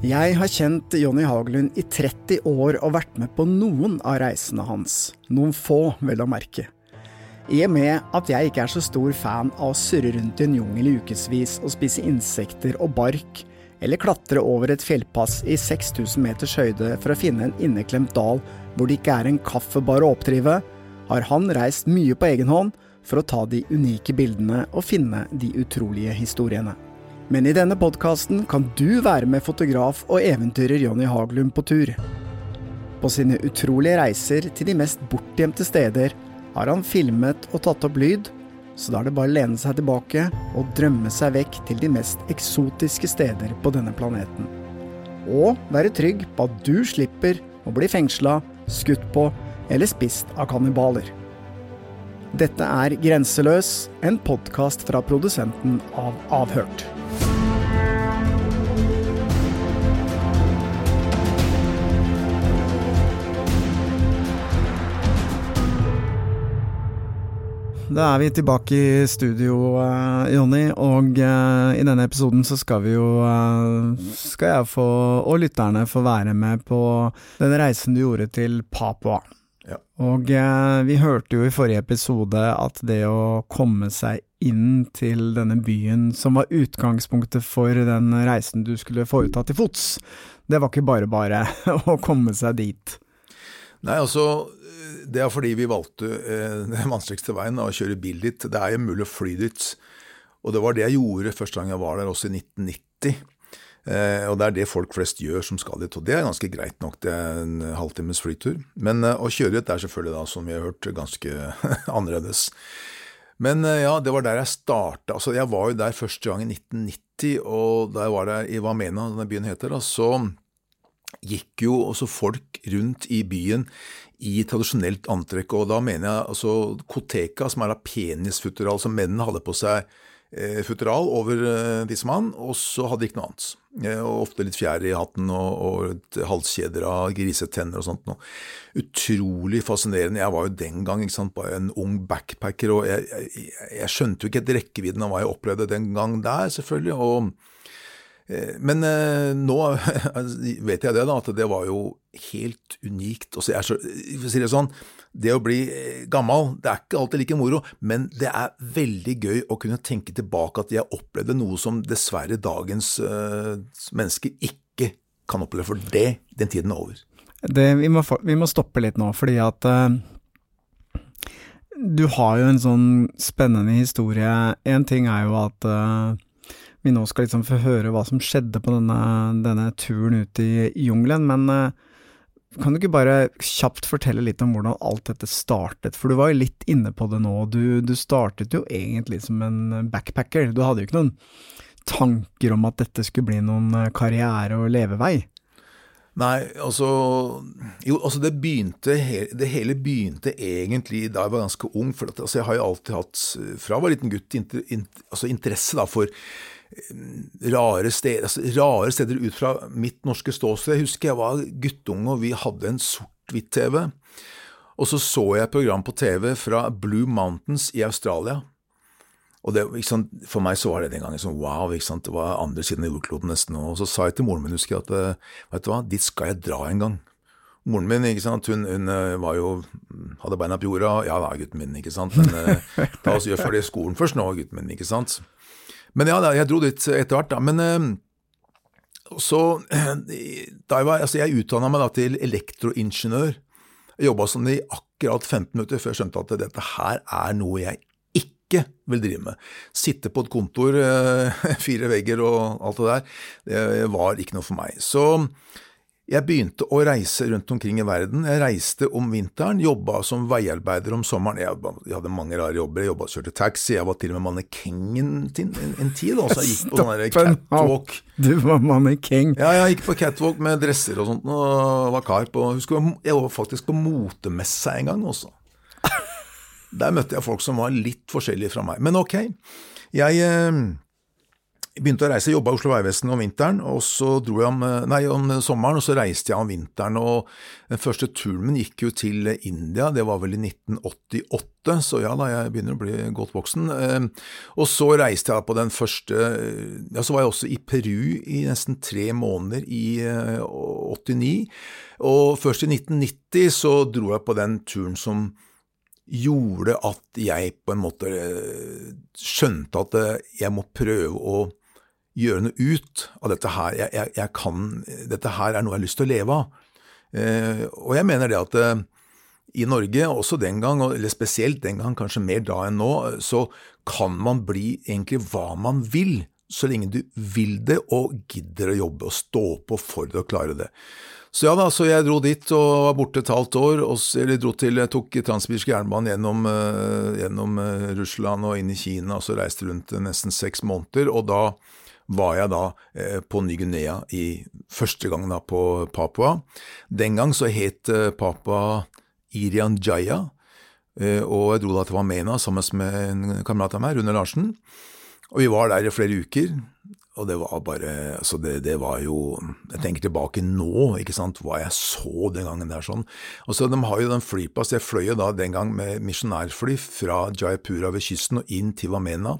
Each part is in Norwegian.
Jeg har kjent Jonny Hagelund i 30 år og vært med på noen av reisene hans. Noen få, vel å merke. I og med at jeg ikke er så stor fan av å surre rundt i en jungel i ukevis og spise insekter og bark, eller klatre over et fjellpass i 6000 meters høyde for å finne en inneklemt dal hvor det ikke er en kaffebar å oppdrive, har han reist mye på egen hånd for å ta de unike bildene og finne de utrolige historiene. Men i denne podkasten kan du være med fotograf og eventyrer Jonny Haglund på tur. På sine utrolige reiser til de mest bortgjemte steder har han filmet og tatt opp lyd, så da er det bare å lene seg tilbake og drømme seg vekk til de mest eksotiske steder på denne planeten. Og være trygg på at du slipper å bli fengsla, skutt på eller spist av kannibaler. Dette er Grenseløs, en podkast fra produsenten av Avhørt. Da er vi tilbake i studio, uh, Jonny, og uh, i denne episoden så skal vi jo uh, Skal jeg få, og lytterne, få være med på den reisen du gjorde til Papua. Ja. Og vi hørte jo i forrige episode at det å komme seg inn til denne byen, som var utgangspunktet for den reisen du skulle foreta til fots, det var ikke bare bare å komme seg dit. Nei, altså, det er fordi vi valgte eh, den vanskeligste veien, å kjøre bil dit. Det er jo mulig å fly dit. Og det var det jeg gjorde første gang jeg var der, også i 1990. Eh, og det er det folk flest gjør som skal dit, og det er ganske greit nok, det er en halvtimes flytur. Men eh, å kjøre dit er selvfølgelig da, som vi har hørt, ganske annerledes. Men ja, det var der jeg starta. Altså, jeg var jo der første gang i 1990, og da jeg var der i Wamena, denne byen heter, da, så gikk jo også folk rundt i byen i tradisjonelt antrekk, og da mener jeg altså koteka, som er da penisfutteral, som mennene hadde på seg eh, futteral over eh, tissemann, og så hadde de ikke noe annet. Eh, og ofte litt fjær i hatten og, og et halskjeder av grisetenner og sånt noe. Utrolig fascinerende. Jeg var jo den gang ikke sant, bare en ung backpacker, og jeg, jeg, jeg skjønte jo ikke helt rekkevidden av hva jeg opplevde den gang der, selvfølgelig. og men eh, nå vet jeg det, da, at det var jo helt unikt. Og er så, for å si det sånn, det å bli gammel, det er ikke alltid like moro, men det er veldig gøy å kunne tenke tilbake at jeg opplevde noe som dessverre dagens mennesker ikke kan oppleve, for det, den tiden er over. Det, vi, må, vi, må, stoppe litt nå, fordi at uh, du har jo en sånn spennende historie. En ting er jo at uh, vi nå skal liksom få høre hva som skjedde på denne, denne turen ut i jungelen, men uh, kan du ikke bare kjapt fortelle litt om hvordan alt dette startet, for du var jo litt inne på det nå, du, du startet jo egentlig som en backpacker, du hadde jo ikke noen tanker om at dette skulle bli noen eh, karriere og levevei? Nei, altså Jo, altså det begynte Det hele begynte egentlig da jeg var ganske ung. For at, altså jeg har jo alltid hatt, fra jeg var liten gutt, inter, in, altså interesse da for rare steder, altså rare steder ut fra mitt norske ståsted. Jeg husker jeg var guttunge og vi hadde en sort-hvitt-TV. Og så så jeg et program på TV fra Blue Mountains i Australia. Og det, For meg så var det den gangen sånn wow, det var andre siden av jordkloden nesten. Og så sa jeg til moren min husker jeg, at vet du hva, dit skal jeg dra en gang. Moren min ikke sant, hun, hun var jo, hadde beina på jorda. Ja da, gutten min, ikke sant. Men ta oss gjør ferdig skolen først nå, gutten min. ikke sant. Men ja, jeg dro dit etter hvert, da. Men eh, så da jeg, var, altså jeg utdanna meg da til elektroingeniør. Jeg jobba det i akkurat 15 minutter før jeg skjønte at dette her er noe jeg ikke vil drive med. Sitte på et kontor, eh, fire vegger og alt det der, det var ikke noe for meg. Så Jeg begynte å reise rundt omkring i verden. Jeg reiste om vinteren, jobba som veiarbeider om sommeren. Jeg hadde mange rare jobber. Jeg jobbet, kjørte taxi, jeg var til og med mannekengen en, en tid. Altså, jeg gikk på sånn catwalk. Du var mannekeng. Ja, jeg gikk på catwalk med dresser og sånt og var kar på Husker jeg var faktisk på motemessa en gang også. Der møtte jeg folk som var litt forskjellige fra meg. Men ok. Jeg eh, begynte å reise, jobba i Oslo Vegvesen om vinteren, og så dro jeg om, nei, om sommeren, og så reiste jeg om vinteren. og Den første turen min gikk jo til India, det var vel i 1988, så ja da, jeg begynner å bli godt voksen. Og så reiste jeg på den første Ja, så var jeg også i Peru i nesten tre måneder i 89, og først i 1990 så dro jeg på den turen som gjorde at jeg på en måte skjønte at jeg må prøve å gjøre noe ut av dette her. Jeg, jeg, jeg kan, dette her er noe jeg har lyst til å leve av. Eh, og jeg mener det at eh, i Norge, også den gang, eller spesielt den gang, kanskje mer da enn nå, så kan man bli egentlig hva man vil, så lenge du vil det og gidder å jobbe og stå på for det å klare det. Så ja da, så jeg dro dit og var borte et halvt år, og, eller dro til, tok transsibirsk jernbane gjennom, uh, gjennom uh, Russland og inn i Kina, og så reiste rundt nesten seks måneder, og da var jeg da eh, på Ny-Guinea i første gang da på Papua. Den gang så het eh, Papua Irian Jaya, eh, og jeg dro da til Wamena sammen med en kamerat av meg, Rune Larsen. Og vi var der i flere uker. Og det var bare altså det, det, var jo Jeg tenker tilbake nå, ikke sant, hva jeg så den gangen der sånn. Og så De har jo den flyplass Jeg fløy jo da den gang med misjonærfly fra Jayapura ved kysten og inn til Wamena.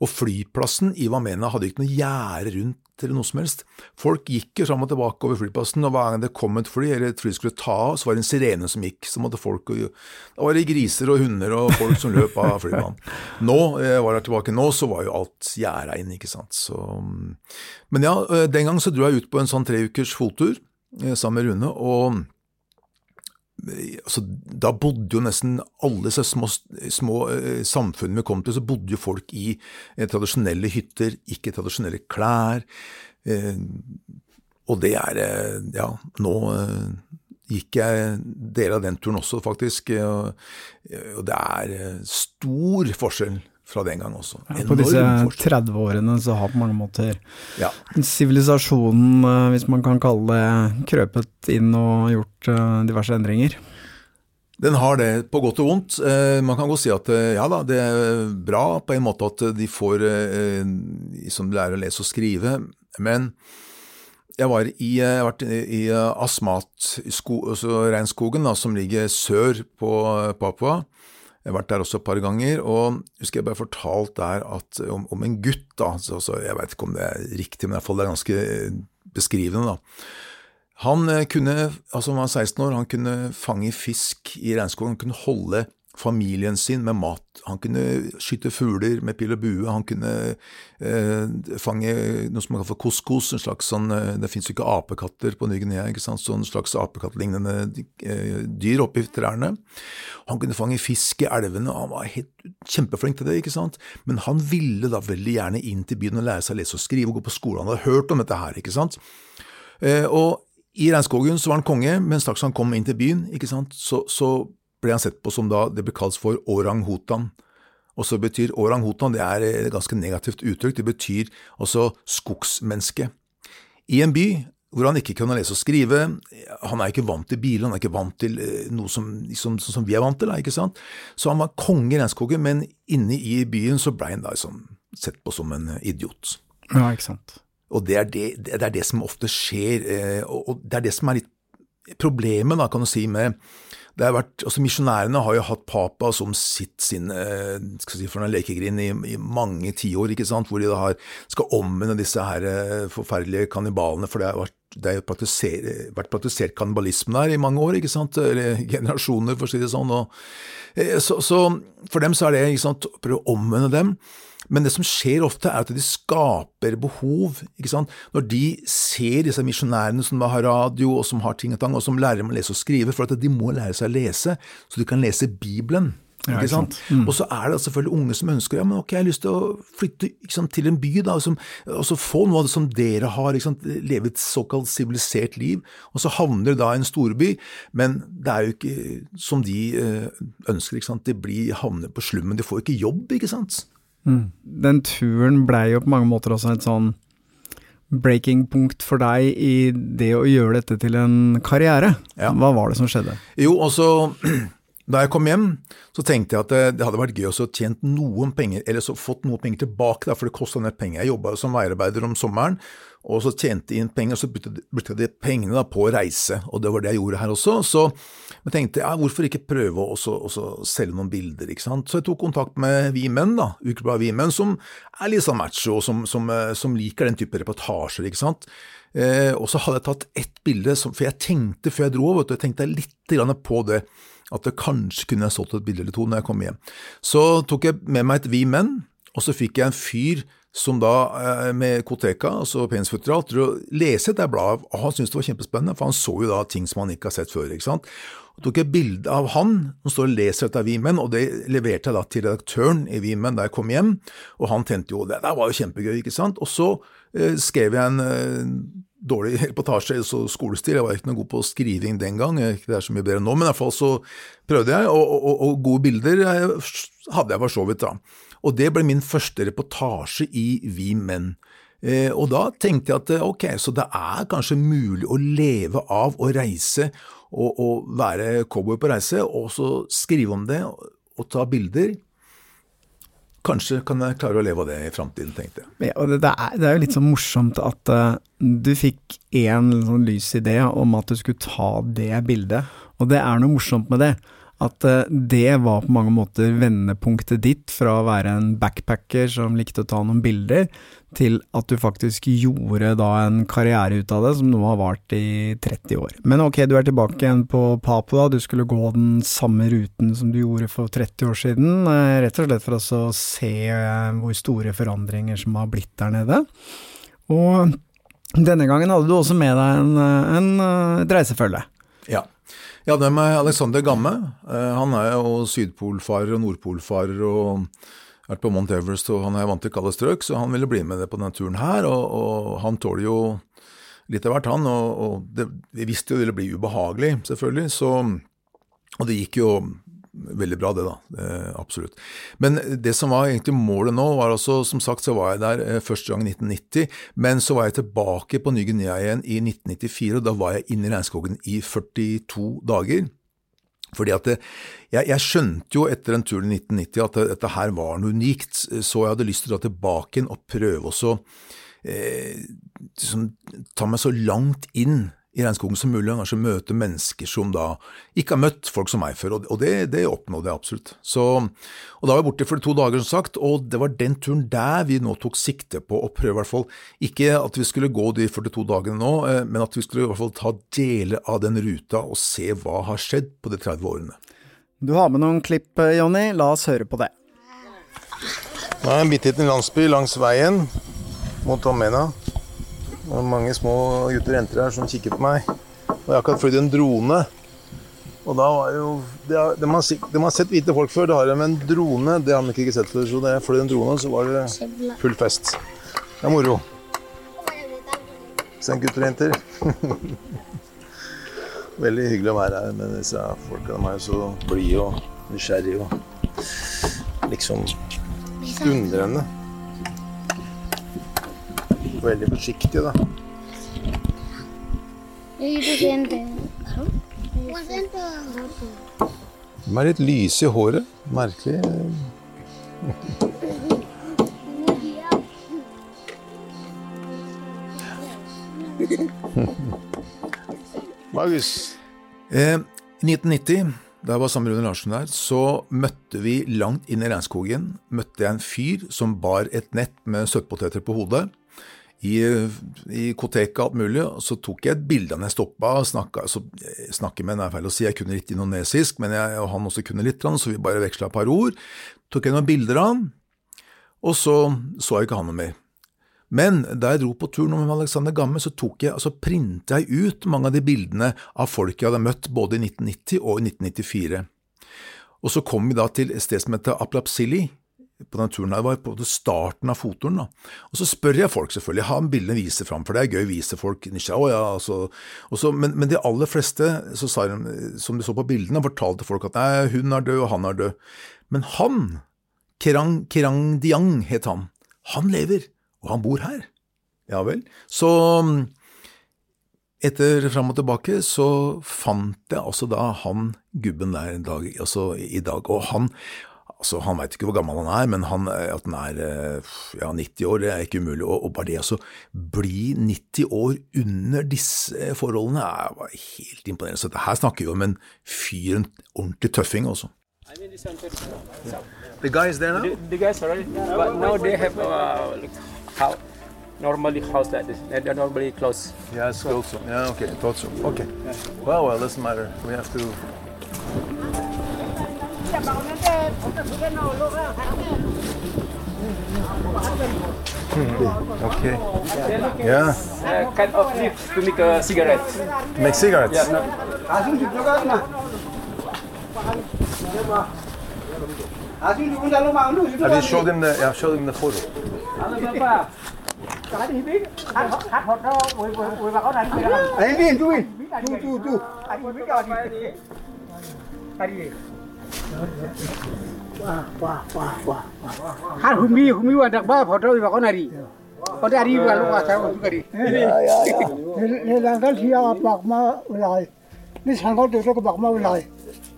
Og flyplassen i Wamena hadde ikke noe gjerde rundt eller noe som helst. Folk gikk jo fram og tilbake over flyplassen, og hver gang det kom et fly, eller et fly skulle ta av, så var det en sirene som gikk. Så måtte folk Da var det griser og hunder og folk som løp av flybanen. Nå jeg var jeg tilbake nå, så var jo alt gjerda inn, ikke sant. Så, men ja, eh, den gang så dro jeg ut på en sånn tre ukers fottur eh, sammen med Rune. og altså, da bodde jo nesten alle disse små, små eh, samfunnene vi kom til, så bodde jo folk i eh, tradisjonelle hytter, ikke tradisjonelle klær. Eh, og det er eh, Ja, nå eh, gikk jeg deler av den turen også, faktisk. Og, og det er eh, stor forskjell fra den gang også. Ja, på disse 30 årene så har på mange måter ja. sivilisasjonen, hvis man kan kalle det, krøpet inn og gjort diverse endringer? Den har det, på godt og vondt. Man kan godt si at ja da, det er bra på en måte at de får som lærer å lese og skrive, men jeg var i, jeg har vært i Asmat, altså regnskogen, da, som ligger sør på Papua. Jeg har vært der også et par ganger, og husker jeg bare fortalt der at, om, om, en gutt. da, altså, Jeg vet ikke om det er riktig, men i hvert fall det er ganske beskrivende. da. Han kunne, altså han var 16 år, han kunne fange fisk i regnskogen, han kunne holde familien sin med mat. Han kunne skyte fugler med pil og bue, han kunne eh, fange noe som man kaller for couscous, en slags sånn eh, Det fins jo ikke apekatter på Ny-Guinea, ikke sant, sånn slags apekattlignende eh, dyr oppi trærne. Han kunne fange fisk i elvene, han var helt kjempeflink til det, ikke sant, men han ville da veldig gjerne inn til byen og lære seg å lese og skrive og gå på skole, han hadde hørt om dette her, ikke sant. Eh, og i regnskogen så var han konge, men straks han kom inn til byen, ikke sant, så, så ble han sett på som da det ble kalt for orang-hutan. Og så betyr orang-hutan det er et ganske negativt uttrykk, det betyr altså skogsmenneske. I en by hvor han ikke kunne lese og skrive, han er ikke vant til biler, han er ikke vant til eh, noe som, som, som vi er vant til, ikke sant. Så han var konge i regnskogen, men inne i byen så ble han da liksom sett på som en idiot. Ja, ikke sant. Og det er det, det er det, som ofte skjer, eh, og det er det som er litt problemet, da, kan du si, med det har vært, altså Misjonærene har jo hatt papa som sitt sin eh, skal si, for en lekegrind i, i mange tiår, hvor de har, skal omvende disse her eh, forferdelige kannibalene. For det har vært, det har vært praktisert kannibalisme der i mange år, ikke sant, eller generasjoner, for å si det sånn. Og, eh, så, så, for dem så er det ikke sant, å prøve å omvende dem. Men det som skjer ofte, er at de skaper behov. Når de ser disse misjonærene som har radio, og som har ting og tang, og som lærer dem å lese og skrive, for at de må lære seg å lese, så de kan lese Bibelen. Ja. Mm. Og så er det selvfølgelig unge som ønsker ja, men ok, jeg har lyst til å flytte sant, til en by, da, og som, og så få noe av det som dere har, sant, leve et såkalt sivilisert liv, og så havner de da i en storby, men det er jo ikke som de eh, ønsker, ikke sant, de blir, havner på slummen, de får ikke jobb, ikke sant? Den turen blei jo på mange måter også et sånn breaking-punkt for deg i det å gjøre dette til en karriere. Ja. Hva var det som skjedde? Jo, og så da jeg kom hjem, så tenkte jeg at det, det hadde vært gøy å tjent noen penger, eller så fått noe penger tilbake, da, for det kosta ned penger. Jeg jobba som veiarbeider om sommeren, og så tjente jeg inn penger, og så brukte jeg de pengene da, på å reise, og det var det jeg gjorde her også. Så jeg tenkte ja, hvorfor ikke prøve å også, selge noen bilder, ikke sant. Så jeg tok kontakt med Vi Menn, da, Ukebladet Vi Menn, som er litt sånn macho, og som, som, eh, som liker den type reportasjer, ikke sant. Eh, og så hadde jeg tatt ett bilde, som, for jeg tenkte før jeg dro, vet du, jeg tenkte litt på det, at det kanskje kunne jeg solgt et bilde eller to når jeg kom hjem. Så tok jeg med meg et Vi Menn, og så fikk jeg en fyr som da, eh, med Koteka, altså Penisfutteral, til å lese det bladet, han syntes det var kjempespennende, for han så jo da ting som han ikke har sett før, ikke sant. Og tok et bilde av han, som står og leser dette av Vimen, og det leverte jeg da til redaktøren i Vimen da jeg kom hjem, og han tente jo det. Det var jo kjempegøy, ikke sant. Og så eh, skrev jeg en eh, dårlig reportasje, så skolestil, jeg var ikke noe god på skriving den gang, det er så mye bedre nå, men i hvert fall så prøvde jeg, og, og, og, og gode bilder hadde jeg for så vidt da. Og det ble min første reportasje i Vi Menn. Eh, og da tenkte jeg at eh, ok, så det er kanskje mulig å leve av å reise og, og være cowboy på reise, og så skrive om det og, og ta bilder. Kanskje kan jeg klare å leve av det i framtiden, tenkte jeg. Ja, det, det, er, det er jo litt sånn morsomt at uh, du fikk en sånn lys idé om at du skulle ta det bildet, og det er noe morsomt med det. At eh, det var på mange måter vendepunktet ditt fra å være en backpacker som likte å ta noen bilder, til at du faktisk gjorde da en karriere ut av det som nå har vart i 30 år. Men ok, du er tilbake igjen på Papua, du skulle gå den samme ruten som du gjorde for 30 år siden, eh, rett og slett for å se eh, hvor store forandringer som har blitt der nede. Og denne gangen hadde du også med deg en, en, et reisefølge. Ja. Jeg det med Alexander Gamme. Eh, Han er jo sydpolfarer og nordpolfarer og vært på Mount Everest, og han er vant til kalde strøk, så han ville bli med på denne turen her. Og, og han tåler jo litt av hvert, han. Og, og det, vi visste jo det ville bli ubehagelig, selvfølgelig. Så, og det gikk jo veldig bra, det da. Eh, absolutt. Men det som var egentlig målet nå, var altså, som sagt, så var jeg der eh, første gang i 1990, men så var jeg tilbake på Ny-Guinea igjen i 1994, og da var jeg inne i regnskogen i 42 dager. Fordi at det, jeg, jeg, skjønte jo etter en tur i 1990 at dette her var noe unikt, så jeg hadde lyst til å dra tilbake igjen og prøve også eh, liksom, ta meg så langt inn i regnskogen som mulig, og kanskje møte mennesker som da ikke har møtt folk som meg før, og, det, det, oppnådde jeg absolutt. Så, og Da var jeg borte for to dager, som sagt, og det var den turen der vi nå tok sikte på å prøve, i hvert fall, ikke at vi skulle gå de 42 dagene nå, eh, men at vi skulle i hvert fall ta deler av den ruta og se hva har skjedd på de 30 årene. Du har med noen klipp, eh, Jonny, la oss høre på det. Nå er jeg en bitte liten landsby langs veien mot Omena. Det er mange små gutter og jenter her som kikker på meg. Og jeg har akkurat flydd en drone. Og da var jo De har, de har, de har sett hvite folk før, det har de, men drone det har de ikke sett før. Så da jeg fløy en drone, så var det full fest. Det er moro. Se gutter og jenter. Veldig hyggelig å være her med disse folka. De er jo så blide og nysgjerrige og liksom undrende. Veldig forsiktig, da. De er litt lyse i håret. Merkelig. Magus. Eh, I 1990, da jeg var sammen med Rune Larsen der, så møtte vi langt inn i regnskogen møtte jeg en fyr som bar et nett med søtpoteter på hodet. I, i Koteka alt mulig, så tok jeg et bilde av han jeg stoppa snakka så, eh, Snakke med, det er feil å si, jeg kunne litt indonesisk, men jeg, og han også kunne litt, så vi bare veksla et par ord. Tok jeg noen bilder av han, og så så jeg ikke han noe mer. Men da jeg dro på tur med Alexander Gamme, så tok jeg, altså printa jeg ut mange av de bildene av folk jeg hadde møtt både i 1990 og i 1994. Og så kom vi da til et sted som heter Aplapsili. På den turen her, var på starten av fotturen. da. Og så spør jeg folk, selvfølgelig, ha bildene vise fram, for det er gøy å vise folk nysgjerrig. Ja, altså. Også, men, men de aller fleste de, som de så på bildene, fortalte folk at nei, hun er død, og han er død. Men han, Kerang, Kerang Diang het han, han lever, og han bor her. Ja vel. Så etter fram og tilbake så fant jeg altså da han gubben der dag, altså i dag, og han altså Han veit ikke hvor gammel han er, men han, at han er eh, ja, 90 år, det er ikke umulig. Og, og bare det å bli 90 år under disse forholdene er bare helt imponerende. Så dette her snakker vi om en fyr, en ordentlig tøffing, altså. The guy is there now? The, the guys already, but now they have uh, how normally house like this. They're normally close. Yeah, it's close. Yeah, okay, thought so. Okay. Well, well, doesn't matter. We have to. Okay. Yeah. Uh, kind of leaf to make a cigarette. Make cigarettes. Yeah, no, Have you showed him the? Yeah, showed him the photo. Anh đi, chú đi. Chú, chú, chú. Wah, wah, wah, wah. Har humi, humi wa dak ba photo ba konari. Kon ari ba lu ka sa ko kari. ne ya, ya. Ni lang dal sia bak ma ulai. Ni sang ko de ko bak ma ulai.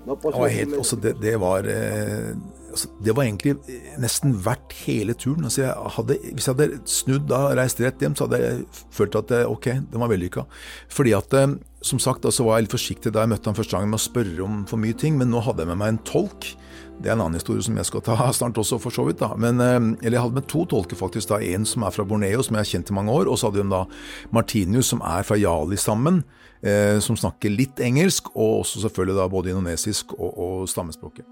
Helt, også det, det, var, eh, altså, det var egentlig eh, nesten verdt hele turen. Altså jeg hadde, hvis jeg hadde snudd da og reist rett hjem, så hadde jeg følt at eh, ok, den var vellykka. Fordi at, som sagt, så var jeg litt forsiktig da jeg møtte ham første gang med å spørre om for mye ting, men nå hadde jeg med meg en tolk. Det er en annen historie som jeg skal ta snart også, for så vidt. da. Men, eh, eller jeg hadde med to tolker, faktisk. da, En som er fra Borneo, som jeg har kjent i mange år, og så hadde hun da Martinius, som er fra Jali sammen, eh, som snakker litt engelsk, og også selvfølgelig da både indonesisk og, og stammespråket.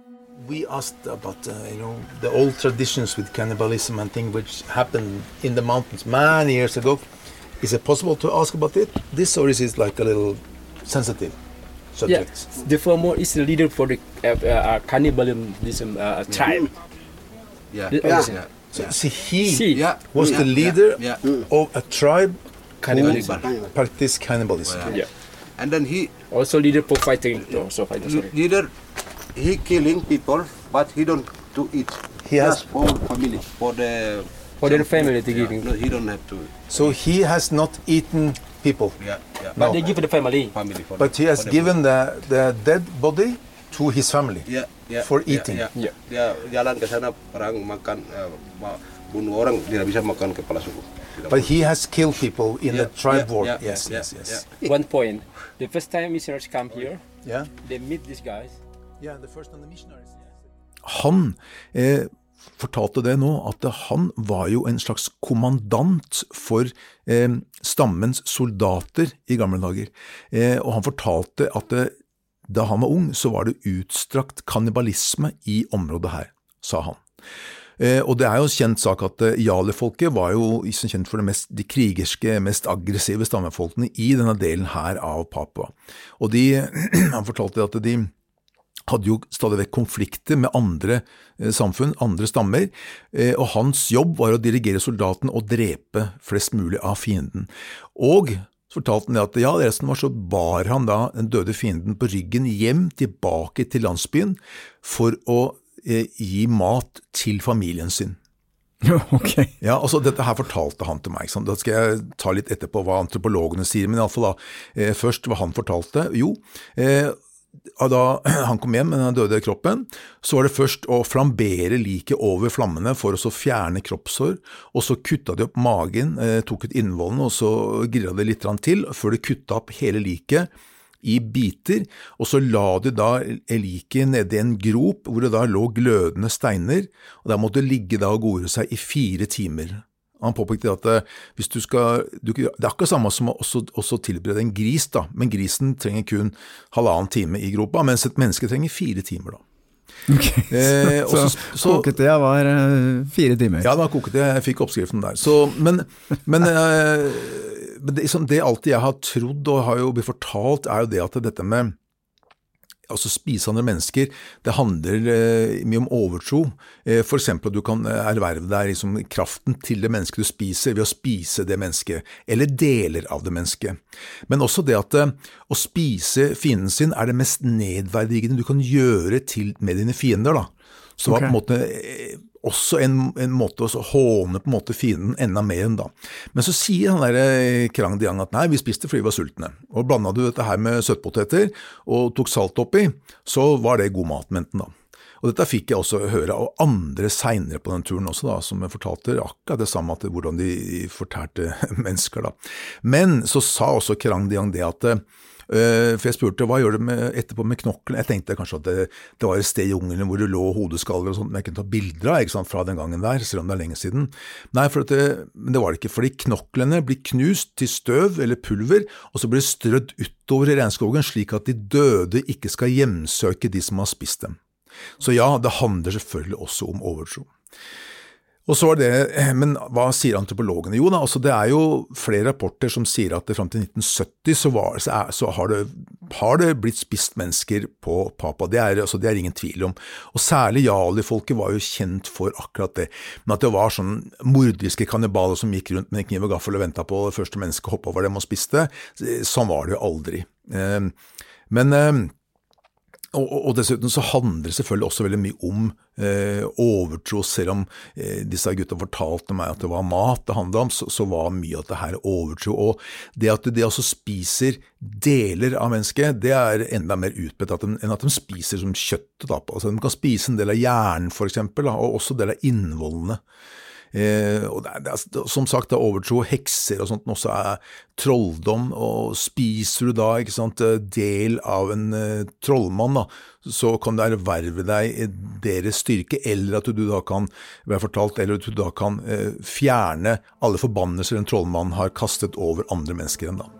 We asked about uh, you know the old traditions with cannibalism and things which happened in the mountains many years ago. Is it possible to ask about it? This or is it like a little sensitive yeah. subject? The former is the leader for the uh, uh, cannibalism uh, tribe. Yeah. The- yeah. So, see, he See. Yeah. was yeah, the leader Yeah. yeah. of a tribe Cannibalism. who practiced cannibalism. Yeah. And then he Also leader for fighting. Also fighting. Sorry. leader he killing people, but he don't to eat. He has- Just for family for the For their family to give. No, he don't have to. So he has not eaten people, Yeah. Yeah. But they give the family. family for but he has for given the, the dead body to his family. Yeah, yeah, for yeah, eating. yeah. Yeah. Dia jalan ke sana perang makan eh, ma- bunuh orang tidak bisa makan kepala suku. Tidak But he has killed people in Yeah, the tribe yeah, war. yeah, yes, yeah, yes, yes. yeah. One point. The first time missionaries come here, Yeah. they meet these guys. Yeah, the first on the missionaries. Han eh, fortalte det nå, at han var jo en slags kommandant for eh, stammens soldater i gamle dager. Eh, og han fortalte at det, da han var ung, så var det utstrakt kannibalisme i området her, sa han. Eh, og det er jo en kjent sak at eh, jalefolket var jo kjent for mest, de krigerske, mest aggressive stammefolkene i denne delen her av Papua. Og de, han fortalte at de hadde jo stadig vekk konflikter med andre eh, samfunn, andre stammer, eh, og hans jobb var å dirigere soldaten og drepe flest mulig av fienden. Og så fortalte han at ja, resten var så bar han da den døde fienden på ryggen hjem tilbake til landsbyen for å eh, gi mat til familien sin. ok. Ja, altså Dette her fortalte han til meg. ikke? Da skal jeg ta litt etterpå hva antropologene sier. Men iallfall da, eh, først hva han fortalte. Jo, eh, da han kom hjem med den døde kroppen, så var det først å flambere liket over flammene for å fjerne kroppshår. Og så kutta de opp magen, eh, tok ut innvollene og så grilla det litt til, før de kutta opp hele liket i biter, og så la de da liket nedi en grop hvor det da lå glødende steiner, og der måtte det ligge da og gore seg i fire timer. Han påpekte at eh, hvis du skal, du, det er akkurat samme som å også, også tilberede en gris, da, men grisen trenger kun halvannen time i gropa, mens et menneske trenger fire timer. da. Eh, og så så- så- koketida var eh, fire timer. Ja, da koket jeg, fikk oppskriften der. Så, men men, eh, det, liksom, det alltid jeg har trodd og har jo blitt fortalt, er jo det at dette med altså spise andre mennesker, det handler eh, mye om overtro. Eh, eksempel at du kan eh, erverve deg liksom, kraften til det mennesket du spiser ved å spise det mennesket, eller deler av det mennesket. Men også det at eh, å spise fienden sin er det mest nedverdigende du kan gjøre til, med dine fiender. da. Så det var på en måte eh, også en, en måte å håne på en måte fienden enda mer enn da. Men så sier han der eh, Krang Diang at nei, vi spiste fordi vi var sultne. Og blanda du dette her med søtpoteter og tok salt oppi, så var det god mat, mente han da. Og dette fikk jeg også høre av andre seinere på den turen også, da, som fortalte akkurat det samme, at hvordan de fortærte mennesker. da. Men så sa også Krang Diang det at Uh, for jeg spurte hva gjør du med, etterpå med knoklene. Jeg tenkte kanskje at det, det var et sted i jungelen hvor det lå hodeskaller og sånt, men jeg kunne ta bilder av ikke sant, fra den gangen der, selv om det er lenge siden. Nei, for det, men det var det ikke, fordi knoklene blir knust til støv eller pulver, og så blir det strødd utover i regnskogen slik at de døde ikke skal hjemsøke de som har spist dem. Så ja, det handler selvfølgelig også om overtro. Og så var det, Men hva sier antropologene? Jo da, altså det er jo flere rapporter som sier at fram til 1970 så, var, så, er, så har, det, har, det, blitt spist mennesker på Papa. Det er, altså det er ingen tvil om. Og særlig jali-folket var jo kjent for akkurat det. Men at det var sånn mordiske kannibaler som gikk rundt med en kniv og gaffel og venta på det første mennesket hoppa over dem og spiste, sånn var det jo aldri. Eh, men eh, og, dessuten så handler det selvfølgelig også veldig mye om eh, overtro. Selv om eh, disse gutta fortalte meg at det var mat det handla om, så, så, var mye av det her overtro. Og det at de også spiser deler av mennesket, det er enda mer utbredt enn at de spiser som kjøttet. Da. Altså, de kan spise en del av hjernen, for eksempel, og også en del av innvollene. Eh, og det det er, som sagt, det er overtro, hekser og sånt, men også er trolldom. Og spiser du da ikke sant, del av en eh, trollmann, da, så kan du erverve deg deres styrke, eller at du da kan være fortalt, eller at du da kan eh, fjerne alle forbannelser en trollmann har kastet over andre mennesker enn da.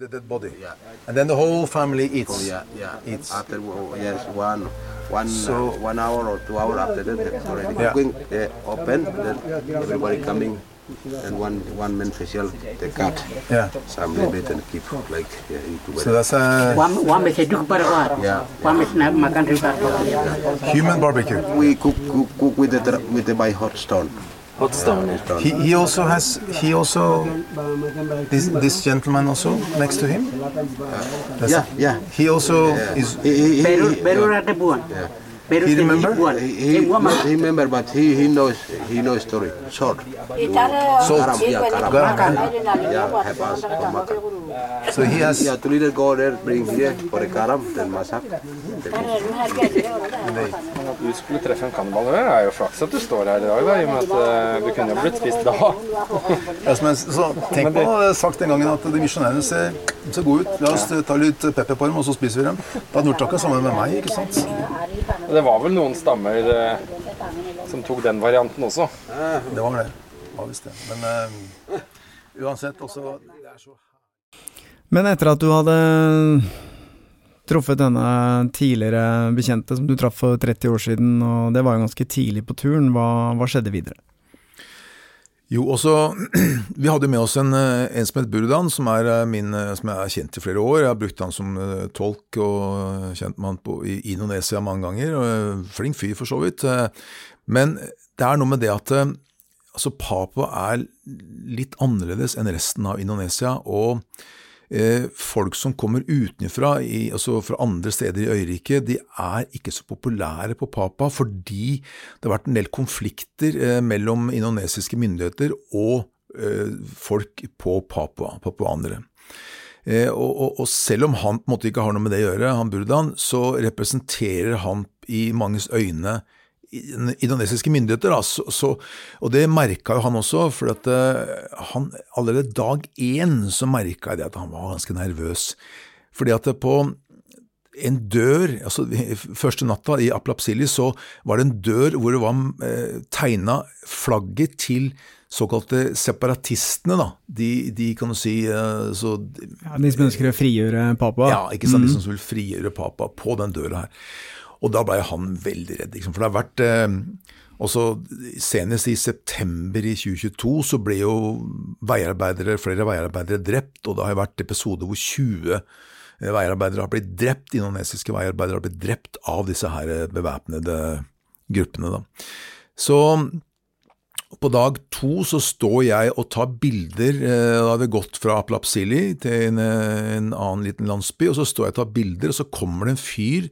The dead body. Yeah. And then the whole family eats. Oh, yeah, yeah. Eats. After oh, yes, one, one, So- uh, one hour or two hour after that, it's already Yeah. cooking. They open, then everybody coming, and one, one man facial, they cut Yeah. some little bit and keep like yeah, into So that's a Wame seduk. Yeah. Wame nak makan ribat. human barbecue. We cook, cook, cook with the with the by hot stone. Hot stone. He, he also has he also this this gentleman also next to him. That's- Yeah, yeah. He also Yeah. is. He, he, he, Baru he- Baru He remember? igual. He, Eh, he, he remember, but he, he knows he knows story. Short. Salt. Karam, yeah, karam. Yeah, have us for makan. So he has. Yeah, to little go there, bring here for a karam, then masak. Du skulle treffe en kannibal. Det er jo flaks at du står her i dag, da, i og med at eh, du kunne jo blitt spist da. Ja, men, så, tenk på det sagt den gangen at de misjonærene ser, ser gode ut. La oss ta litt pepper på dem, og så spiser vi dem. Da hadde de sammen med meg. ikke sant? Det var vel noen stammer eh, som tok den varianten også. Det var det. Det var visst det. Men eh, uansett, også det er så Men etter at du hadde truffet denne tidligere bekjente som du traff for 30 år siden, og det var jo ganske tidlig på turen, hva, hva skjedde videre? Jo, også Vi hadde med oss en, eh, en som het Burdan, som er, eh, min, eh, som har kjent i flere år. Jeg har brukt han som tolk og kjent med han på, i Indonesia mange ganger. og Flink fyr, for så vidt. Men det er noe med det at altså Papua er litt annerledes enn resten av Indonesia. og folk som kommer utenfra, altså fra andre steder i øyriket, de er ikke så populære på Papa fordi det har vært en del konflikter eh, mellom indonesiske myndigheter og eh, folk på Papua, papuanere. Eh, og, og, og, selv om han på en måte ikke har noe med det å gjøre, han Burdan, så representerer han i manges øyne indonesiske myndigheter. Da, så, så, og det merka jo han også, for at uh, han, allerede dag én så merka jeg det at han var ganske nervøs. Fordi at på en dør, altså Første natta i Aplapsili så var det en dør hvor det var eh, tegna flagget til såkalte separatistene, da. De, de kan du si eh, så, ja, De som ønsker å frigjøre Papa? Ja, ikke sant. Mm. De som vil frigjøre Papa på den døra her. Og da blei han veldig redd, liksom. For det har vært eh, også Senest i september i 2022 så ble jo veiarbeidere, flere veiarbeidere drept, og det har jo vært episoder hvor 20 eh, veiarbeidere har blitt drept, indonesiske veiarbeidere har blitt drept av disse her eh, bevæpnede gruppene. Da. Så på dag to så står jeg og tar bilder. Da har vi gått fra Aplapsili til en, en, annen liten landsby, og så står jeg og tar bilder, og så kommer det en fyr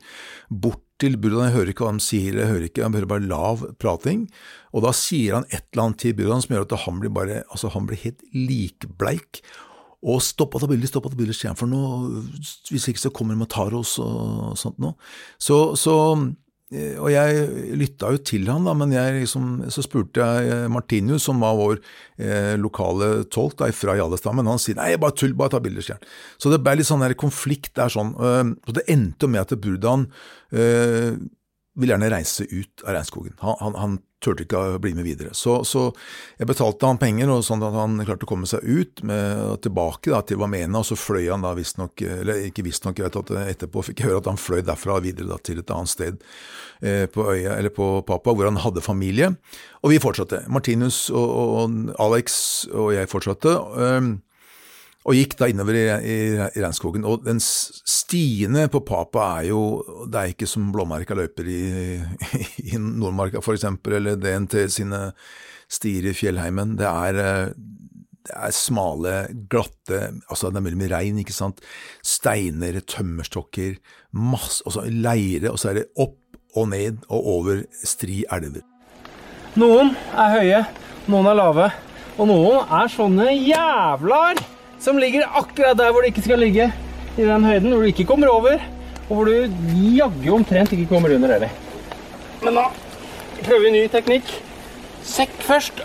bort til Burdan, jeg hører ikke hva han sier, jeg hører ikke, han hører bare lav prating, og da sier han et eller annet til Burdan som gjør at han blir bare, altså han blir helt likbleik, og stopp å ta bilder, stopp at det bilder, sier han, for nå, hvis ikke så kommer de og tar oss og sånt noe. Så, så og jeg lytta jo til han, da, men jeg, liksom, så spurte jeg eh, Martinius, som var vår eh, lokale tolk da, fra Jallestad, men han sier nei, bare tull, bare ta bilder, sier han. Så det ble litt sånn der konflikt der sånn. Øh, og det endte med at Burdan øh, ville gjerne reise ut av regnskogen. Han, han, han turte ikke å bli med videre. Så, så, jeg betalte han penger, og sånn at han klarte å komme seg ut med, tilbake da, til Wamena. og så fløy han da visstnok, eller ikke visstnok, jeg etterpå fikk jeg høre at han fløy derfra videre da, til et annet sted eh, på øya, eller på Papa, hvor han hadde familie. Og vi fortsatte. Martinus og, og Alex og jeg fortsatte. Eh, og gikk da innover i, i, i regnskogen. Og den stiene på Papa er jo Det er ikke som blåmerka løyper i, i Nordmarka f.eks., eller DNT sine stier i fjellheimen. Det er, det er smale, glatte altså Det er mulig med regn, ikke sant. Steiner, tømmerstokker, masse, og så leire, og så er det opp og ned og over stri elver. Noen er høye, noen er lave, og noen er sånne jævlar! Som ligger akkurat der hvor det ikke skal ligge. I den høyden hvor du ikke kommer over, og hvor du jaggu omtrent ikke kommer under heller. Men nå prøver vi ny teknikk. Sekk først.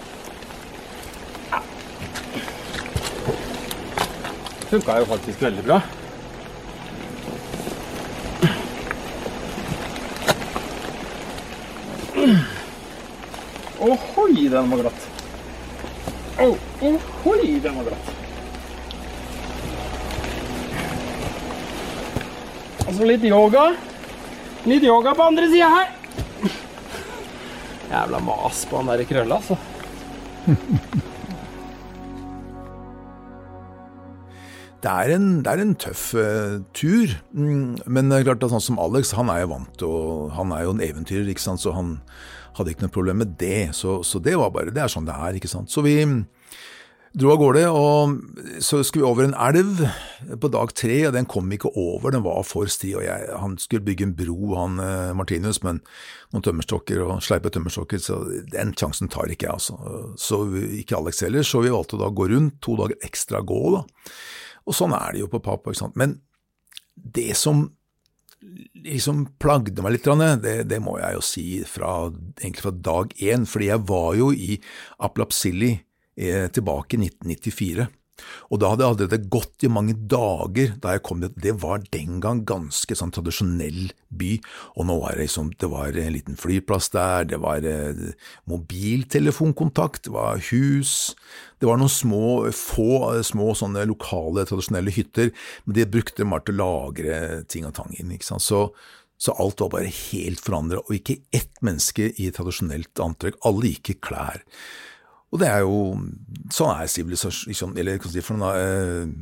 Funka jo faktisk veldig bra. Ohoi, den var glatt. Ohoi, den var glatt. Og så litt yoga. Litt yoga på andre sida her. Jævla mas på han der krølla, altså. Det er, en, det er en, tøff uh, tur, mm, men det er klart at sånn som Alex han er jo vant til Han er jo en eventyrer, ikke sant? så han hadde ikke noe problem med det. Så, så det var bare, det er sånn det er. ikke sant? Så vi, dro av gårde, og så skulle vi over en elv på dag tre, og den kom ikke over, den var for sti. og jeg, Han skulle bygge en bro, han eh, Martinus, men noen tømmerstokker og sleipe tømmerstokker, så den sjansen tar ikke jeg, altså. Så ikke Alex heller, så vi valgte da å gå rundt, to dager ekstra gå, da. Og sånn er det jo på Papua, ikke sant. Men det som liksom plagde meg litt, det, det må jeg jo si fra, egentlig fra dag én, fordi jeg var jo i Aplapsilli tilbake i 1994. Og da hadde jeg allerede gått i mange dager da jeg kom dit. Det var den gang ganske sånn tradisjonell by, og nå var det liksom Det var en liten flyplass der, det var eh, mobiltelefonkontakt, det var hus, det var noen små, få små sånne lokale, tradisjonelle hytter, men de brukte bare til å lagre ting og tang inn. ikke sant? Så, så alt var bare helt forandret, og ikke ett menneske i tradisjonelt antrekk. Alle gikk i klær. Og det er jo Sånn er sivilisasjon Eller hva skal si for noe eh,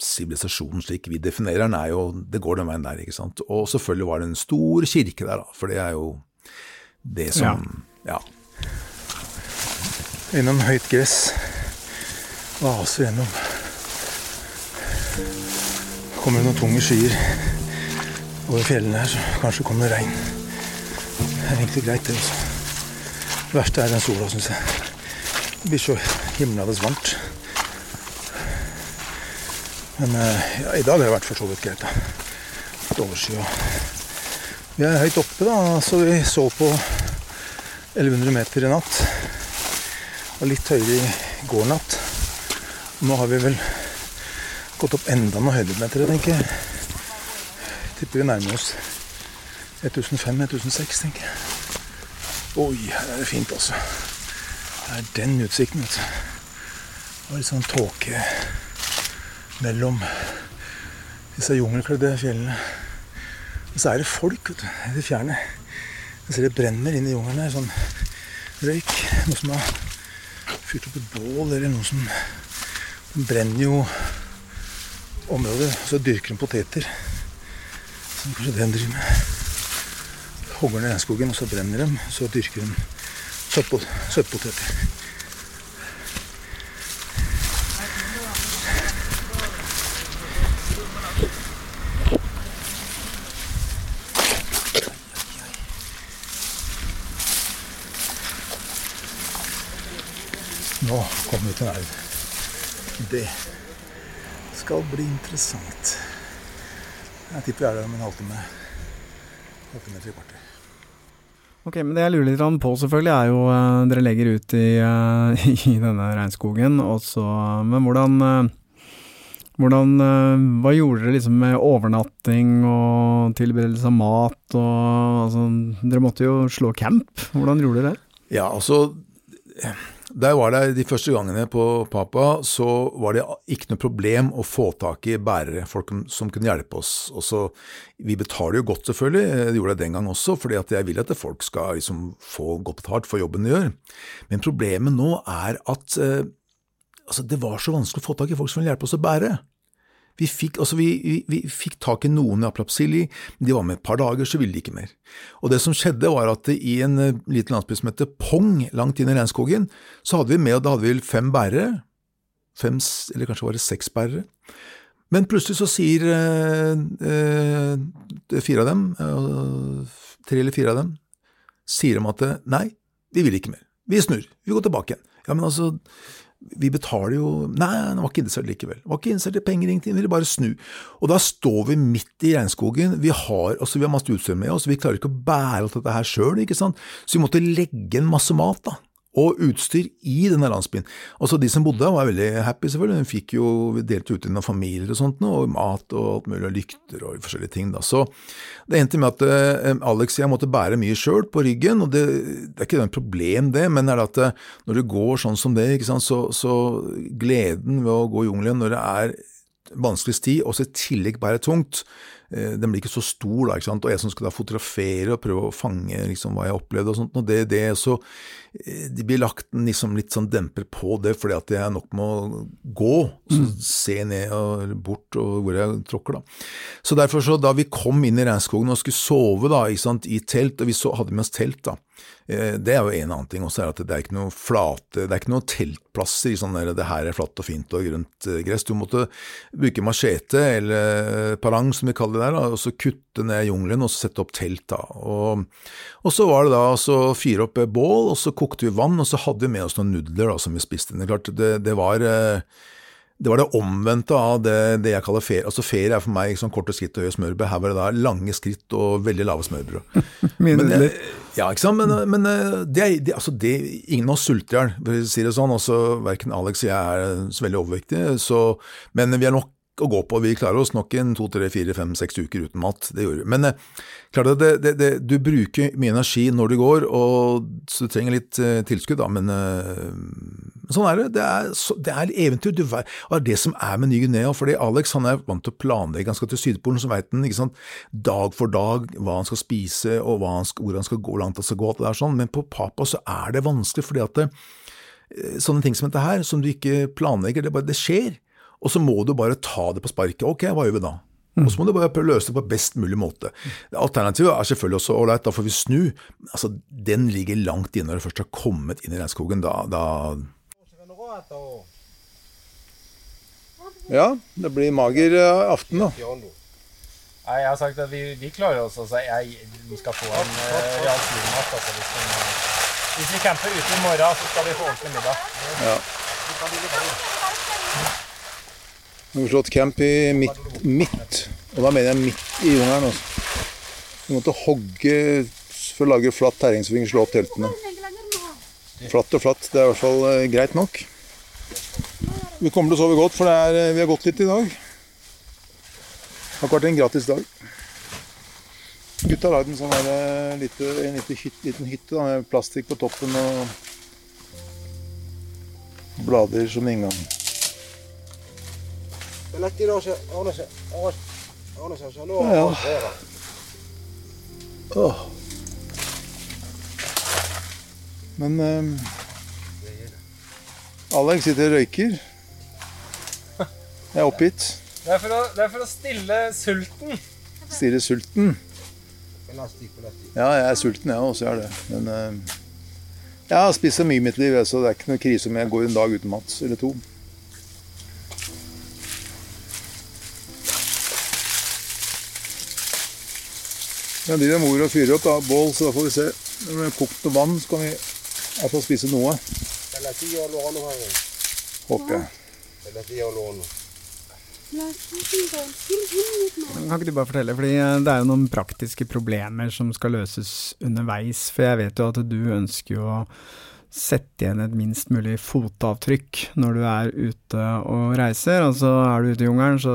Sivilisasjonen slik vi definerer den, er jo Det går den veien der, ikke sant. Og selvfølgelig var det en stor kirke der, da. For det er jo det som Ja. ja. Gjennom høyt gress. Vaser gjennom. kommer det noen tunge skyer over fjellene her, så kanskje kommer det regn. Det er egentlig greit, det også. Det verste er den sola, syns jeg. Det blir så himlende varmt. Men eh, ja, i dag har det vært for så vidt greit. Litt overskya. Vi er høyt oppe, da, så vi så på 1100 meter i natt. Og litt høyere i går natt. Nå har vi vel gått opp enda noen høydemeter, tenker jeg. Tipper vi nærmer oss 1500-1600, tenker jeg. Oi, her er det fint, altså. Det er den utsikten, du. Det var litt sånn tåke mellom disse jungelkledde fjellene. Og så er det folk vet du, i det fjerne. Jeg ser det brenner inn i jungelen her. Sånn røyk. Noe som har fyrt opp et bål, eller noe som Den brenner jo området. Så dyrker de poteter. Så kanskje det de driver med. Hogger ned regnskogen, og så brenner de. Så dyrker de søtpo- søtpoteter. Nå kommer vi til elv. Det skal bli interessant. Jeg tipper vi er om en halvtime. Halvtime, tre kvarter. Ok, men det jeg lurer litt på selvfølgelig er jo eh, Dere legger ut i, eh, i denne regnskogen, og så Men hvordan eh, hvordan, Hva gjorde dere liksom med overnatting og tilberedelse av mat og altså, Dere måtte jo slå camp. Hvordan gjorde dere det? Ja, altså Jeg var der de første gangene på Papa, så var det ikke noe problem å få tak i bærere, folk som kunne hjelpe oss. Også, vi betaler jo godt, selvfølgelig, det gjorde jeg den gang også, fordi jeg vil at folk skal liksom få godt betalt for jobben de gjør. Men problemet nå er at eh, altså, det var så vanskelig å få tak i folk som ville hjelpe oss å bære. Vi fikk, altså vi, vi, vi fikk tak i noen i Aplapsili, men de var med et par dager, så ville de ikke mer. Og det som skjedde var at i en eh, liten landsby som heter Pong, langt inn i regnskogen, så hadde vi med, og da hadde vi fem bærere, fem, eller kanskje var det seks bærere. Men plutselig så sier eh, eh, fire av dem, eh, tre eller fire av dem, sier de at eh, nei, vi vil ikke mer. Vi snur, vi går tilbake igjen. Ja, men altså, vi betaler jo Nei, han var ikke interessert likevel. Han var ikke interessert i penger, ingenting, vi ville bare snu. Og da står vi midt i regnskogen, vi har, altså, vi har masse utstyr med oss, vi klarer ikke å bære alt dette her sjøl, ikke sant, så vi måtte legge inn masse mat, da. Og utstyr i denne landsbyen. Også De som bodde der var veldig happy, selvfølgelig. De fikk jo, vi delte ut til noen familier og sånt, og mat og alt mulig, og lykter og forskjellige ting. da. Så det endte med at eh, Alex og jeg måtte bære mye sjøl på ryggen, og det, det er ikke noe problem det, men er det at eh, når det går sånn som det, sant, så, så gleden ved å gå i jungelen når det er vanskeligst tid, og så i tillegg bære tungt, den blir ikke så stor da, ikke sant, og jeg som skal da fotografere og prøve å fange liksom hva jeg opplevde og sånt, og det, det så eh, det blir lagt liksom litt sånn demper på det, fordi at jeg nok må gå, så se ned og bort og hvor jeg tråkker da. Så derfor så da vi kom inn i regnskogen og skulle sove da, ikke sant, i telt, og vi så, hadde med oss telt da, eh, det er jo en annen ting også, er at det er ikke noe flate, det er ikke noe teltplasser i sånn der, det her er flatt og fint og grønt eh, gress. Du måtte bruke machete eller parang som vi kaller det der, og så kutte ned jungelen og så sette opp telt da. Og, og så var det da å fyre opp bål, og så kokte vi vann, og så hadde vi med oss noen nudler da, som vi spiste. Det, klart, det, det var eh, det var det omvendte av det, det jeg kaller ferie. Altså Ferie er for meg sånn korte skritt og høye smørbrød. Her var det da lange skritt og veldig lave smørbrød. Men, eh, Ja, ikke sant. Men, men eh, det, det, altså det, ingen av oss sulter i hjel, for å si det sånn. Også verken Alex og jeg er så veldig overvektige, så, men vi er nok å gå på. Vi klarer oss nok en to, tre, fire, fem, seks uker uten mat. Det gjør vi. Men eh, klart det, det, det, du bruker mye energi når du går, og, så du trenger litt eh, tilskudd, da. Men eh, sånn er det. Det er, det er eventyr. Du, det er det som er med Ny-Guinea. fordi Alex han er vant til å planlegge. Han skal til Sydpolen, så veit han ikke sant, dag for dag hva han skal spise, og han skal, hvor han skal gå, hvor langt han skal gå. alt det der sånn. Men på Papa så er det vanskelig, fordi at det, sånne ting som dette her, som du ikke planlegger, det, bare, det skjer. Og så må du bare ta det på sparket. Ok, hva gjør vi da? Og så må du bare prøve å løse det på best mulig måte. Alternativet er selvfølgelig også ålreit, da får vi snu. Altså, Den ligger langt inne når du først har kommet inn i regnskogen. Da, da Ja, det blir mager eh, aften, da. Nei, jeg har sagt at vi, vi klarer oss. Altså, jeg vi skal få en uh, real. Altså, hvis, hvis vi camper ute i morgen, så skal vi få ordentlig middag. Ja. Nå har vi slått camp i midt, midt, og da mener jeg midt i jungelen. Altså. Vi måtte hogge for å lage flatt terreng så vi kunne slå opp teltene. Flatt og flatt, det er i hvert fall eh, greit nok. Vi kommer til å sove godt, for er, eh, vi har gått litt i dag. Det har ikke vært en gratis dag. Gutta har lagd en sånn her, eh, lite, en lite hytte, liten hytte da, med plastikk på toppen og blader som inngang. Ja, ja. Åh. Men eh, Alex sitter og røyker. Jeg er oppgitt. Det er, for å, det er for å stille sulten. Stille sulten. Ja, jeg er sulten, jeg også. Jeg er det. Men eh, jeg har spist så mye i mitt liv, så det er ikke noe krise om jeg går en dag uten mat eller to. Ja, de der mor og fyrer opp da, bål, så da får vi se. Når det er kokt noe vann, så kan vi i hvert fall spise noe. Håper jeg. Kan ikke du bare fortelle, fordi eh, det er jo noen praktiske problemer som skal løses underveis. For jeg vet jo at du ønsker jo å sette igjen et minst mulig fotavtrykk når du er ute og reiser. Altså er du ute i jungelen, så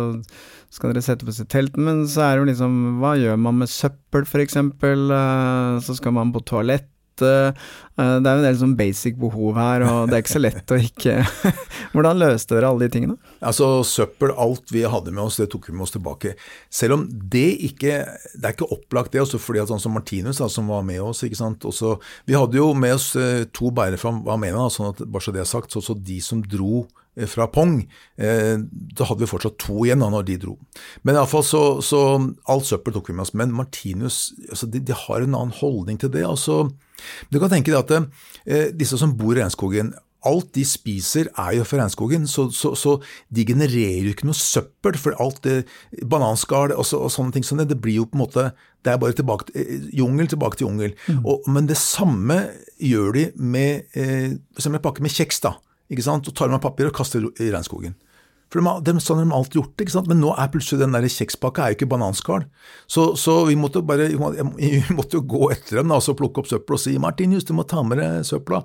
skal dere sette på seg telt, men så er det jo liksom Hva gjør man med søppel, eksempel? Eh, Så skal man på toalett. Eh, eh, Det er jo en del sånn basic behov her, og det er ikke så lett å ikke Hvordan løste dere alle de tingene? Altså søppel, alt vi hadde med oss, det tok vi med oss tilbake. Selv om det ikke Det er ikke opplagt det, også fordi at sånn som Martinus da, som var med oss, ikke sant. Også, vi hadde jo med oss eh, to bærere fra Vamena, sånn at bare så det er sagt. Så, så de som dro fra Pong, da hadde vi fortsatt to igjen da når de dro. Men iallfall så, så alt søppel tok vi med oss. Men Martinus altså de, de har en annen holdning til det. altså Du kan tenke deg at eh, disse som bor i regnskogen Alt de spiser er jo fra regnskogen, så, så, så de genererer jo ikke noe søppel. For alt det bananskall og, så, og sånne ting som det, det blir jo på en måte Det er bare tilbake til jungel, tilbake til jungel. Og, men det samme gjør de med eh, som en pakke med kjeks, da. Ikke sant? Og tar med papir og kaster i regnskogen. For de, de, sånn har de alltid gjort det, ikke sant? men nå er plutselig den der kjekspakka er jo ikke bananskall. Så, så vi måtte bare vi måtte jo gå etter dem da, og så plukke opp søppel og si 'Martinus, du må ta med deg søpla'.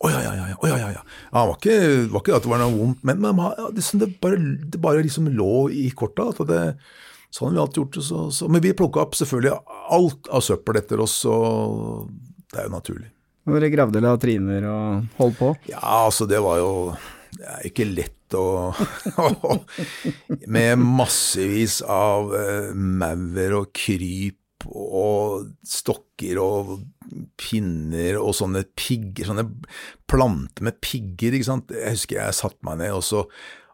Å ja, ja, ja. ja, Oh, ja, ja, ja. ja var ikke, var ikke at det var noe vondt, men, men ja, det, det, bare, det bare liksom lå i korta. At det, sånn har vi alltid gjort det. Så, så. Men vi plukka opp selvfølgelig alt av søppel etter oss, og det er jo naturlig. Dere gravde latriner og holdt på? Ja, altså det var jo Det er ikke lett å Med massevis av uh, maur og kryp og stokker og pinner og sånne pigger, sånne planter med pigger, ikke sant. Jeg husker jeg satte meg ned, og så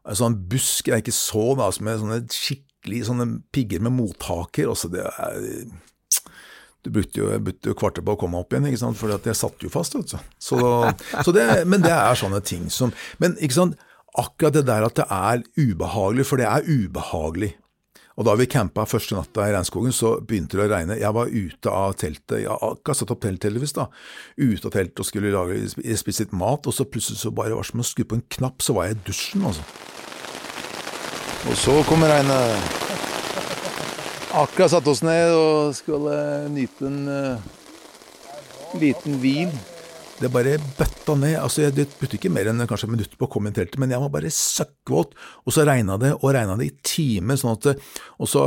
en sånn busk jeg ikke så, da, med sånne skikkelig sånne pigger med mottaker. og så det er du brukte jo, brukte kvarter på å komme opp igjen, ikke sant? for jeg satt jo fast. vet. Så, så det, men det er sånne ting som Men ikke sant, akkurat det der at det er ubehagelig, for det er ubehagelig. Og da vi campa første natta i regnskogen, så begynte det å regne. Jeg var ute av teltet, jeg har akkurat satt opp telt heldigvis, da. Ute av teltet og skulle lage, spise litt mat, og så plutselig så bare var det som å skru på en knapp, så var jeg i dusjen, altså. Og så kommer regnet. Akkurat satt oss ned og skulle nyte en uh, liten hvil. Det bare bøtta ned. altså Det brukte ikke mer enn kanskje et minutt på å komme inn teltet, men jeg var bare søkkvåt. Og så regna det og regna det i timer, sånn at og så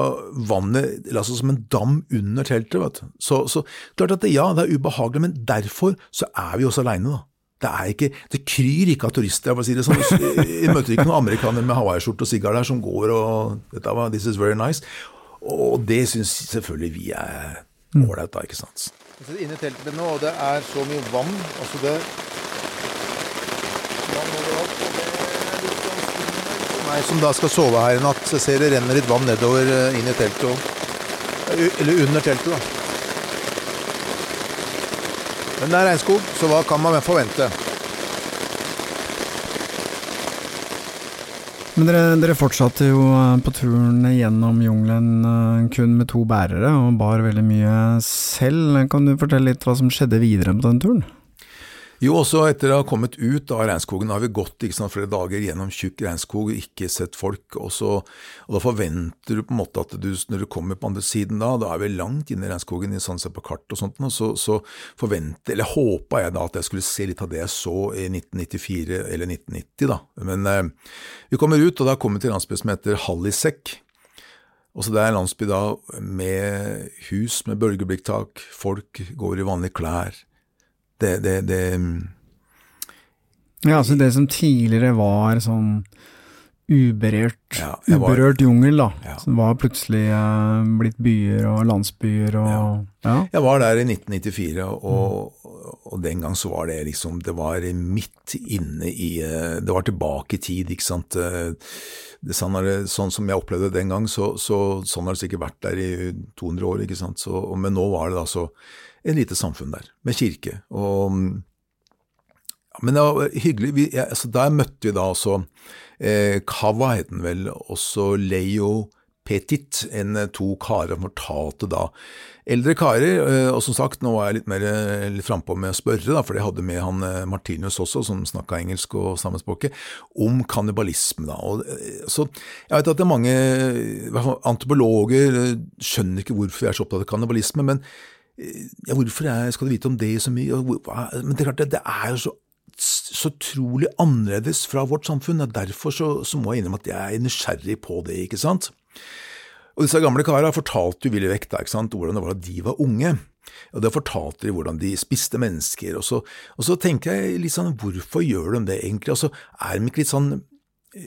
vannet la seg som en dam under teltet. vet du. Så, så klart at det, ja, det er ubehagelig, men derfor så er vi også aleine, da. Det ikke, det kryr ikke av turister. jeg si sånn. Møter ikke noen amerikanere med hawaiiskjorte og sigar der som går og dette var, This is very nice. Og det syns selvfølgelig vi er ålreit, da, ikke sant. Vi sitter inne i teltet nå, og det er så mye vann. Altså det Vann overalt. og for Meg som da skal sove her i natt, så jeg ser det renner litt vann nedover eh, inn i teltet òg. Eller under teltet, da. Men det er regnskog, så hva kan man forvente? Men dere, dere fortsatte jo eh, på turen gjennom jungelen eh, kun med to bærere, og bar veldig mye selv. Kan du fortelle litt hva som skjedde videre på den turen? Jo, også etter å ha kommet ut av regnskogen har vi gått sant, flere dager gjennom tjukk regnskog og ikke sett folk. Og, så, og da forventer du på en måte at du, når du kommer på andre siden da, da er vi langt inne i regnskogen i sånn sett på kart og sånt, og så, så forventer, eller håpa jeg da at jeg skulle se litt av det jeg så i 1994 eller 1990 da. Men eh, vi kommer ut, og da kommer vi til landsbyen landsby som heter Hallisek. Også det er en landsby da med hus med bølgeblikktak, folk går i vanlige klær det, det, det Ja, altså det som tidligere var sånn uberørt, ja, var, uberørt jungel, da. Ja. Som var plutselig eh, blitt byer og landsbyer og ja. ja. Jeg var der i 1994, og, og, den gang så var det liksom Det var midt inne i eh, Det var tilbake i tid, ikke sant. Eh, det, sånn, det, sånn, som jeg opplevde det den gang, så, så, sånn har det sikkert vært der i 200 år, ikke sant. Så, men nå var det da så et lite samfunn der, med kirke. Og, men det var hyggelig. Vi, ja, altså der møtte vi da også eh, Kava het den vel, også Leo Petit, en eh, to karer som fortalte da eldre karer, eh, og som sagt, nå var jeg litt mer litt frampå med å spørre, da, for det hadde med han Martinus også, som snakka engelsk og sammensspråket, om kannibalisme. da, og, så Jeg vet at det er mange antropologer skjønner ikke hvorfor vi er så opptatt av kannibalisme, men ja, hvorfor er, skal du vite om det så mye? Men det er klart, det, er jo så så utrolig annerledes fra vårt samfunn. og Derfor så, så, må jeg innrømme at jeg er nysgjerrig på det. ikke sant? Og Disse gamle karene fortalte jo villig vekk da, ikke sant, hvordan det var da de var unge. Og Da fortalte de hvordan de spiste mennesker. Og så, og så tenker jeg litt sånn, hvorfor gjør de det egentlig? Og så er de ikke litt sånn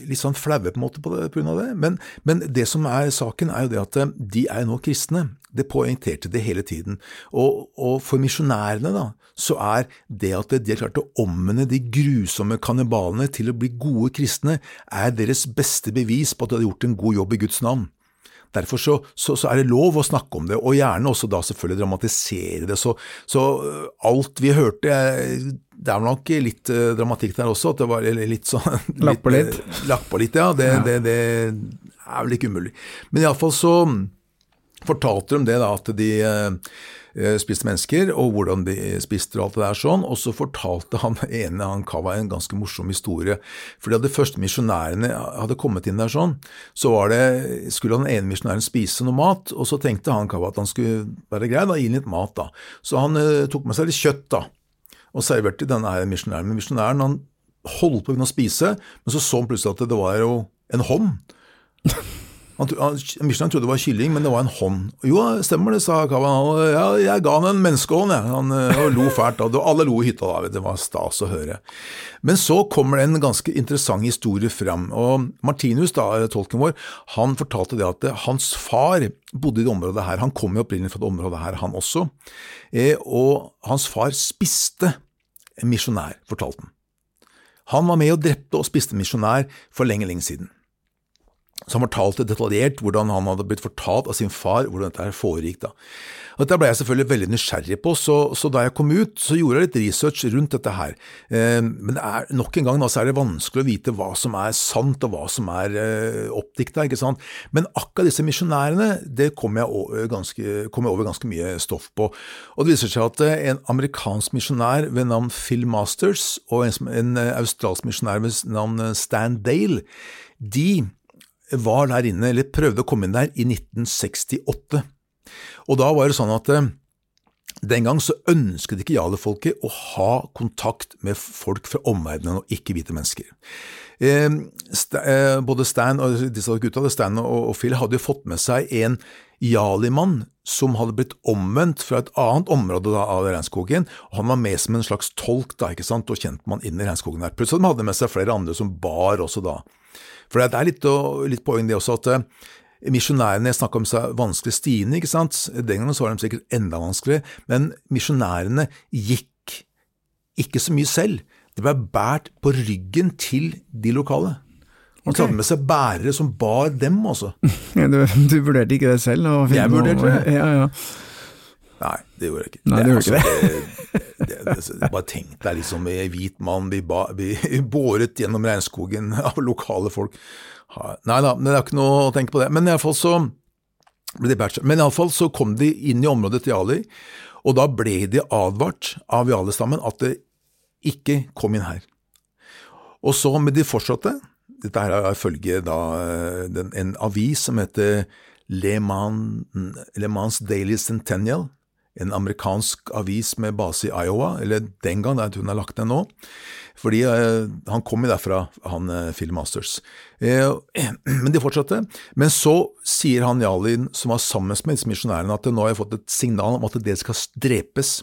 litt sånn flaue på en måte på, det, på grunn av det. Men, men, det som er saken, er jo det at eh, de er nå kristne. Det poengterte det hele tiden. Og, og for misjonærene da, så er det at de har klart å omvende de grusomme kannibalene til å bli gode kristne, er deres beste bevis på at de har gjort en god jobb i Guds navn. Derfor så, så, så, er det lov å snakke om det, og gjerne også da selvfølgelig dramatisere det. Så, så øh, alt vi hørte Det er nok litt uh, dramatikk der også, at det var litt sånn Lagt på litt? Lagt på litt, ja. Det, ja. det, det er vel ikke umulig. Men iallfall så fortalte de det da, at de Eh, spiste mennesker, og hvordan de spiste og alt det der sånn. Og så fortalte han ene, han Kava, en ganske morsom historie. Fordi da de første misjonærene hadde kommet inn der sånn, så var det, skulle han ene misjonæren spise noe mat, og så tenkte han Kava at han skulle være grei, da, gi litt mat, da. Så han eh, tok med seg litt kjøtt, da, og serverte denne her misjonæren. Men misjonæren han holdt på å begynne å spise, men så så han plutselig at det var jo en hånd. Han, Michelin trodde det var kylling, men det var en hånd. Jo, stemmer det, sa Kavan. Ja, jeg ga han en menneskehånd, jeg. Han og lo fælt. Og alle lo i hytta da. Det var stas å høre. Men så kommer det en ganske interessant historie fram. Og Martinus, da, tolken vår, han fortalte det at hans far bodde i det området her. Han kom jo opprinnelig fra det området her, han også. Eh, og hans far spiste en misjonær, fortalte han. Han var med og drepte og spiste misjonær for lenge, lenge siden. Så han fortalte detaljert hvordan han hadde blitt fortalt av sin far hvordan dette her foregikk. da. Og Dette ble jeg selvfølgelig veldig nysgjerrig på, så, så, da jeg kom ut, så gjorde jeg litt research rundt dette her. Eh, men det er, nok en gang da, så er det vanskelig å vite hva som er sant og hva som er eh, oppdikta. Men akkurat disse misjonærene det kom jeg, over ganske, kom jeg over ganske mye stoff på. Og Det viser seg at eh, en amerikansk misjonær ved navn Phil Masters og en, en eh, australsk misjonær ved navn eh, Stan Dale, de var der inne, eller prøvde å komme inn der, i 1968. Og da var det sånn at eh, den gang så ønsket ikke jalefolket å ha kontakt med folk fra omverdenen og ikke-hvite mennesker. Eh, eh, både Stan og disse gutta, Stan og Phil hadde jo fått med seg en jalimann som hadde blitt omvendt fra et annet område da, av regnskogen, og han var med som en slags tolk da, ikke sant, og kjente man inn i regnskogen der. Plutselig hadde de med seg flere andre som bar også da. For det er litt, litt poeng det også at eh, misjonærene snakka om seg vanskelig stiene, ikke sant. Den gangen så var de sikkert enda vanskeligere, men misjonærene gikk ikke så mye selv. De ble båret på ryggen til de lokale. De okay. hadde med seg bærere som bar dem, altså. du, du, vurderte ikke det selv? Jeg vurderte det. Ja, ja. Nei, det gjorde jeg ikke. Nei, det, det, altså, det, det, det, Bare tenk deg liksom en hvit mann blir båret gjennom regnskogen av lokale folk. Nei da, det er ikke noe å tenke på det. Men iallfall så ble de bachelor. Men iallfall så kom de inn i området til Jali, og da ble de advart av Jali-stammen at det ikke kom inn her. Og så, men de fortsatte. Dette her er ifølge da eh, en avis som heter Le Man, Le Mans Daily Centennial. En amerikansk avis med base i Iowa, eller den gang, det er at hun har lagt ned nå. Fordi eh, han kom jo derfra, han eh, Phil Masters. Eh, men de fortsatte. Men så sier han Jalin, som var sammen med disse misjonærene, at nå har jeg fått et signal om at det skal drepes.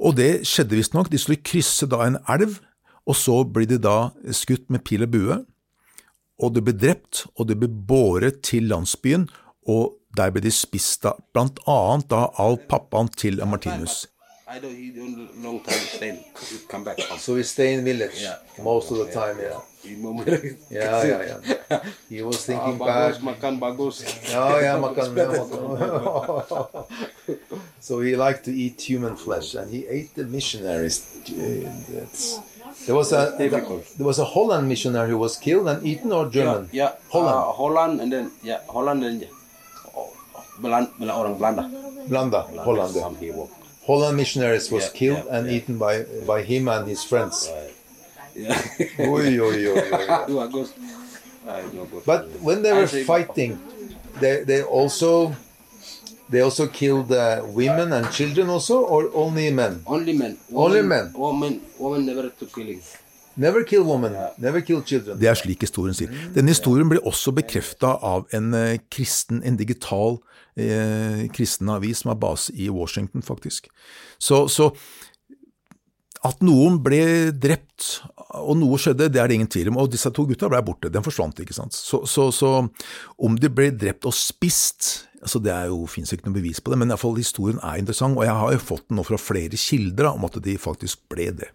Og det skjedde visstnok. De skulle krysse da en elv, og så blir de da skutt med pil og bue. Og de blir drept, og de blir båret til landsbyen, og der ble de spist da, blant annet av pappaen til Martinus. I know he don't long time stay, come back. So we stay in village Yeah. most of the time, yeah. yeah. Yeah, yeah, yeah. He was thinking Ah, back. makan bagus. Ja, ja, makan, makan. so he liked to eat human flesh, and he ate the missionaries. Uh, that's- There was a there was a Holland missionary who was killed and eaten, or German. Yeah, yeah. Holland. Uh, Holland and then yeah, Holland and oh, Belan, Belan, orang Belanda. Belanda, Holland. Holland missionaries was Yeah, killed yeah, and yeah. eaten by by him and his friends. Yeah. Oi, oi, oi. But when they were fighting, they they also they also killed uh, women and children also, or only men. Only men. Only men. Women, women never to killing. Never kill women. Never kill children. Det er slik historien sier. Denne historien ble også bekrefta av en eh, kristen, en digital eh, kristen avis som har base i Washington, faktisk. Så, så at noen ble drept og noe skjedde, det er det ingen tvil om. Og disse to gutta ble borte, den forsvant, ikke sant. Så, så, så om de ble drept og spist, altså det er jo, finnes ikke noe bevis på det, men i alle fall historien er interessant, og jeg har jo fått den nå fra flere kilder om at de faktisk ble det.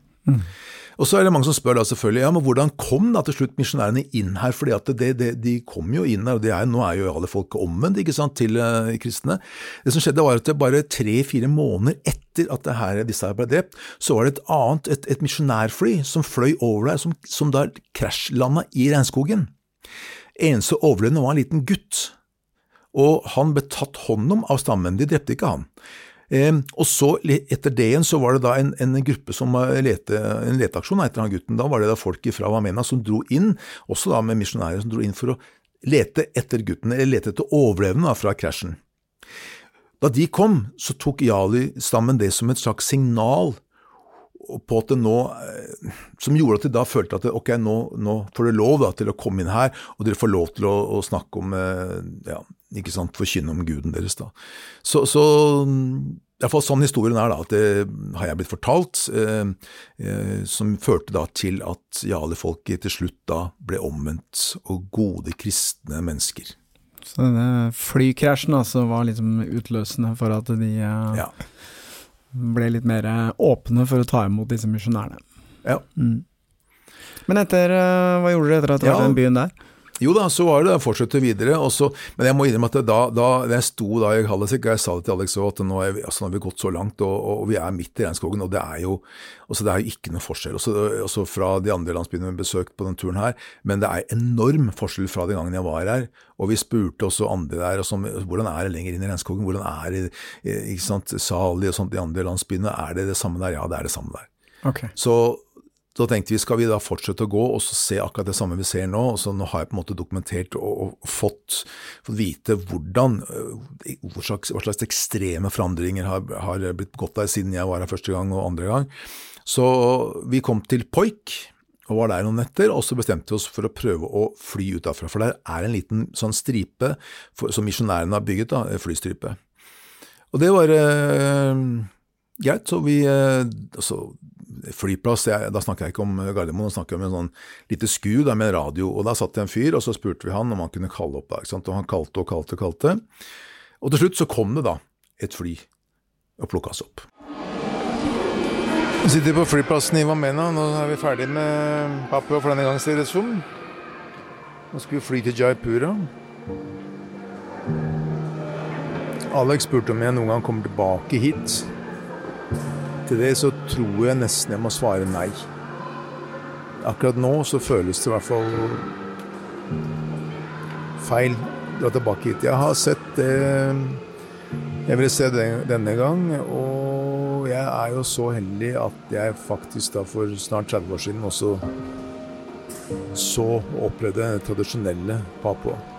Og så er det mange som spør da selvfølgelig, ja, men hvordan kom da til slutt misjonærene inn her? Fordi at det, det, de kom jo inn her, og det er, nå er jo alle folk omvendt ikke sant, til uh, kristne. Det som skjedde var at det bare tre-fire måneder etter at det her, disse her ble drept, så var det et annet, et, et misjonærfly som fløy over der, som, som da krasjlanda i regnskogen. Eneste overlevende var en liten gutt, og han ble tatt hånd om av stammen, de drepte ikke han. Eh, og så Etter det igjen så var det da en, en gruppe som eh, lete, en leteaksjon etter han gutten. Da var det da folk fra Wamena som dro inn, også da med misjonærer som dro inn for å lete etter gutten, eller lete etter overlevende fra krasjen. Da de kom, så tok Jali-stammen det som et slags signal på at det nå, eh, som gjorde at de da følte at det, ok, nå, nå får dere lov da, til å komme inn her, og dere får lov til å, å snakke om, eh, ja, ikke sant, forkynne om guden deres da. Så, så i hvert fall sånn historien er da, at det har jeg blitt fortalt, eh, eh, som førte da til at Jali-folket til slutt da ble omvendt og gode kristne mennesker. Så denne flykrasjen altså var liksom utløsende for at de eh, ble litt mer åpne for å ta imot disse misjonærene. Ja. Mm. Men etter, eh, hva gjorde dere etter at dere Ja. var i den byen der? Jo da, så var det det fortsette videre. Og så, men jeg må innrømme at da, da jeg sto da i Hallesik, og jeg sa det til Alex også, at nå, er vi, altså, nå har vi gått så langt, og, og vi er midt i regnskogen, og det er jo, altså, det er jo ikke noe forskjell. Også, også fra de andre landsbyene vi besøkte på denne turen her, men det er enorm forskjell fra den gangen jeg var her. Og vi spurte også andre der, sånn, hvordan er det lenger inn i regnskogen, hvordan er det, eh, ikke sant, Sali og sånt, de andre landsbyene, er det det samme der? Ja, det er det samme der. Ok. Så da tenkte vi, skal vi da fortsette å gå og så se akkurat det samme vi ser nå? og så Nå har jeg på en måte dokumentert og, og fått, fått vite hvordan, øh, hva slags, hva slags ekstreme forandringer har, har blitt begått der siden jeg var her første gang og andre gang. Så vi kom til Poik og var der noen netter, og så bestemte vi oss for å prøve å fly ut derfra. For der er en liten sånn stripe for, som misjonærene har bygget, da, flystripe. Og det var eh, greit, så vi eh, altså, Flyplass, jeg, da snakker jeg ikke om Gardermoen, da snakker jeg om en sånn lite sku der med en radio. og Da satt det en fyr, og så spurte vi han om han kunne kalle opp. sant? Og han kalte og kalte og kalte. Og til slutt så kom det da et fly og plukka oss opp. Vi sitter på flyplassen i Vamena. Nå er vi ferdig med Papua for denne gang, ser det som. Nå skal vi fly til Jaipura. Alex spurte om jeg noen gang kommer tilbake hit. Til det så tror jeg nesten jeg må svare nei. Akkurat nå så føles det i hvert fall feil dra tilbake hit. Jeg har sett det jeg ville se denne gang, og jeg er jo så heldig at jeg faktisk da for snart 30 år siden også så og opplevde det tradisjonelle Papua.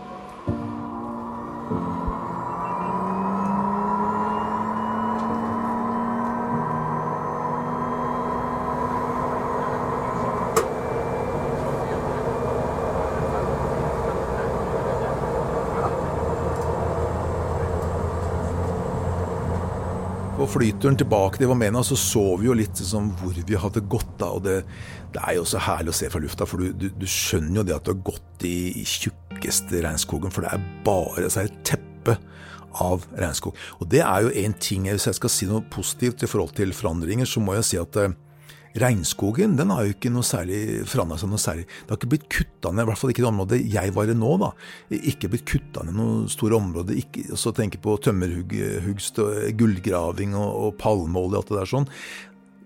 På flyturen tilbake til Vamena så så vi jo litt sånn hvor vi hadde gått da, og det, det er jo så herlig å se fra lufta, for du, du, du skjønner jo det at du har gått i, i tjukkeste regnskogen, for det er bare altså, et teppe av regnskog. Og det er jo en ting, hvis jeg skal si noe positivt i forhold til forandringer, så må jeg si at eh, regnskogen den har jo ikke noe særlig forandra seg noe særlig. Det har ikke blitt kutta ned, i hvert fall ikke i det området jeg var i nå. da, Ikke blitt kutta ned noe store områder. ikke, Så tenker på tømmerhugst, gullgraving og, og palmeolje og alt det der sånn.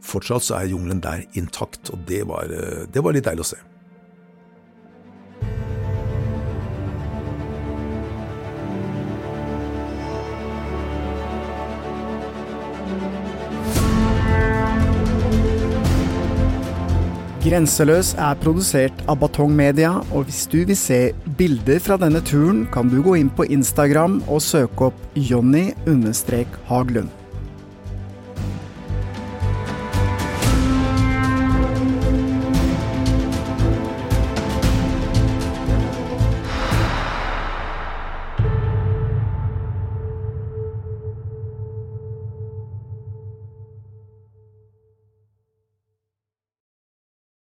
Fortsatt så er jungelen der intakt, og det var, eh, det var litt deilig å se. Grenseløs er produsert av Batong Media, og hvis du vil se bilder fra denne turen, kan du gå inn på Instagram og søke opp Jonny-Haglund.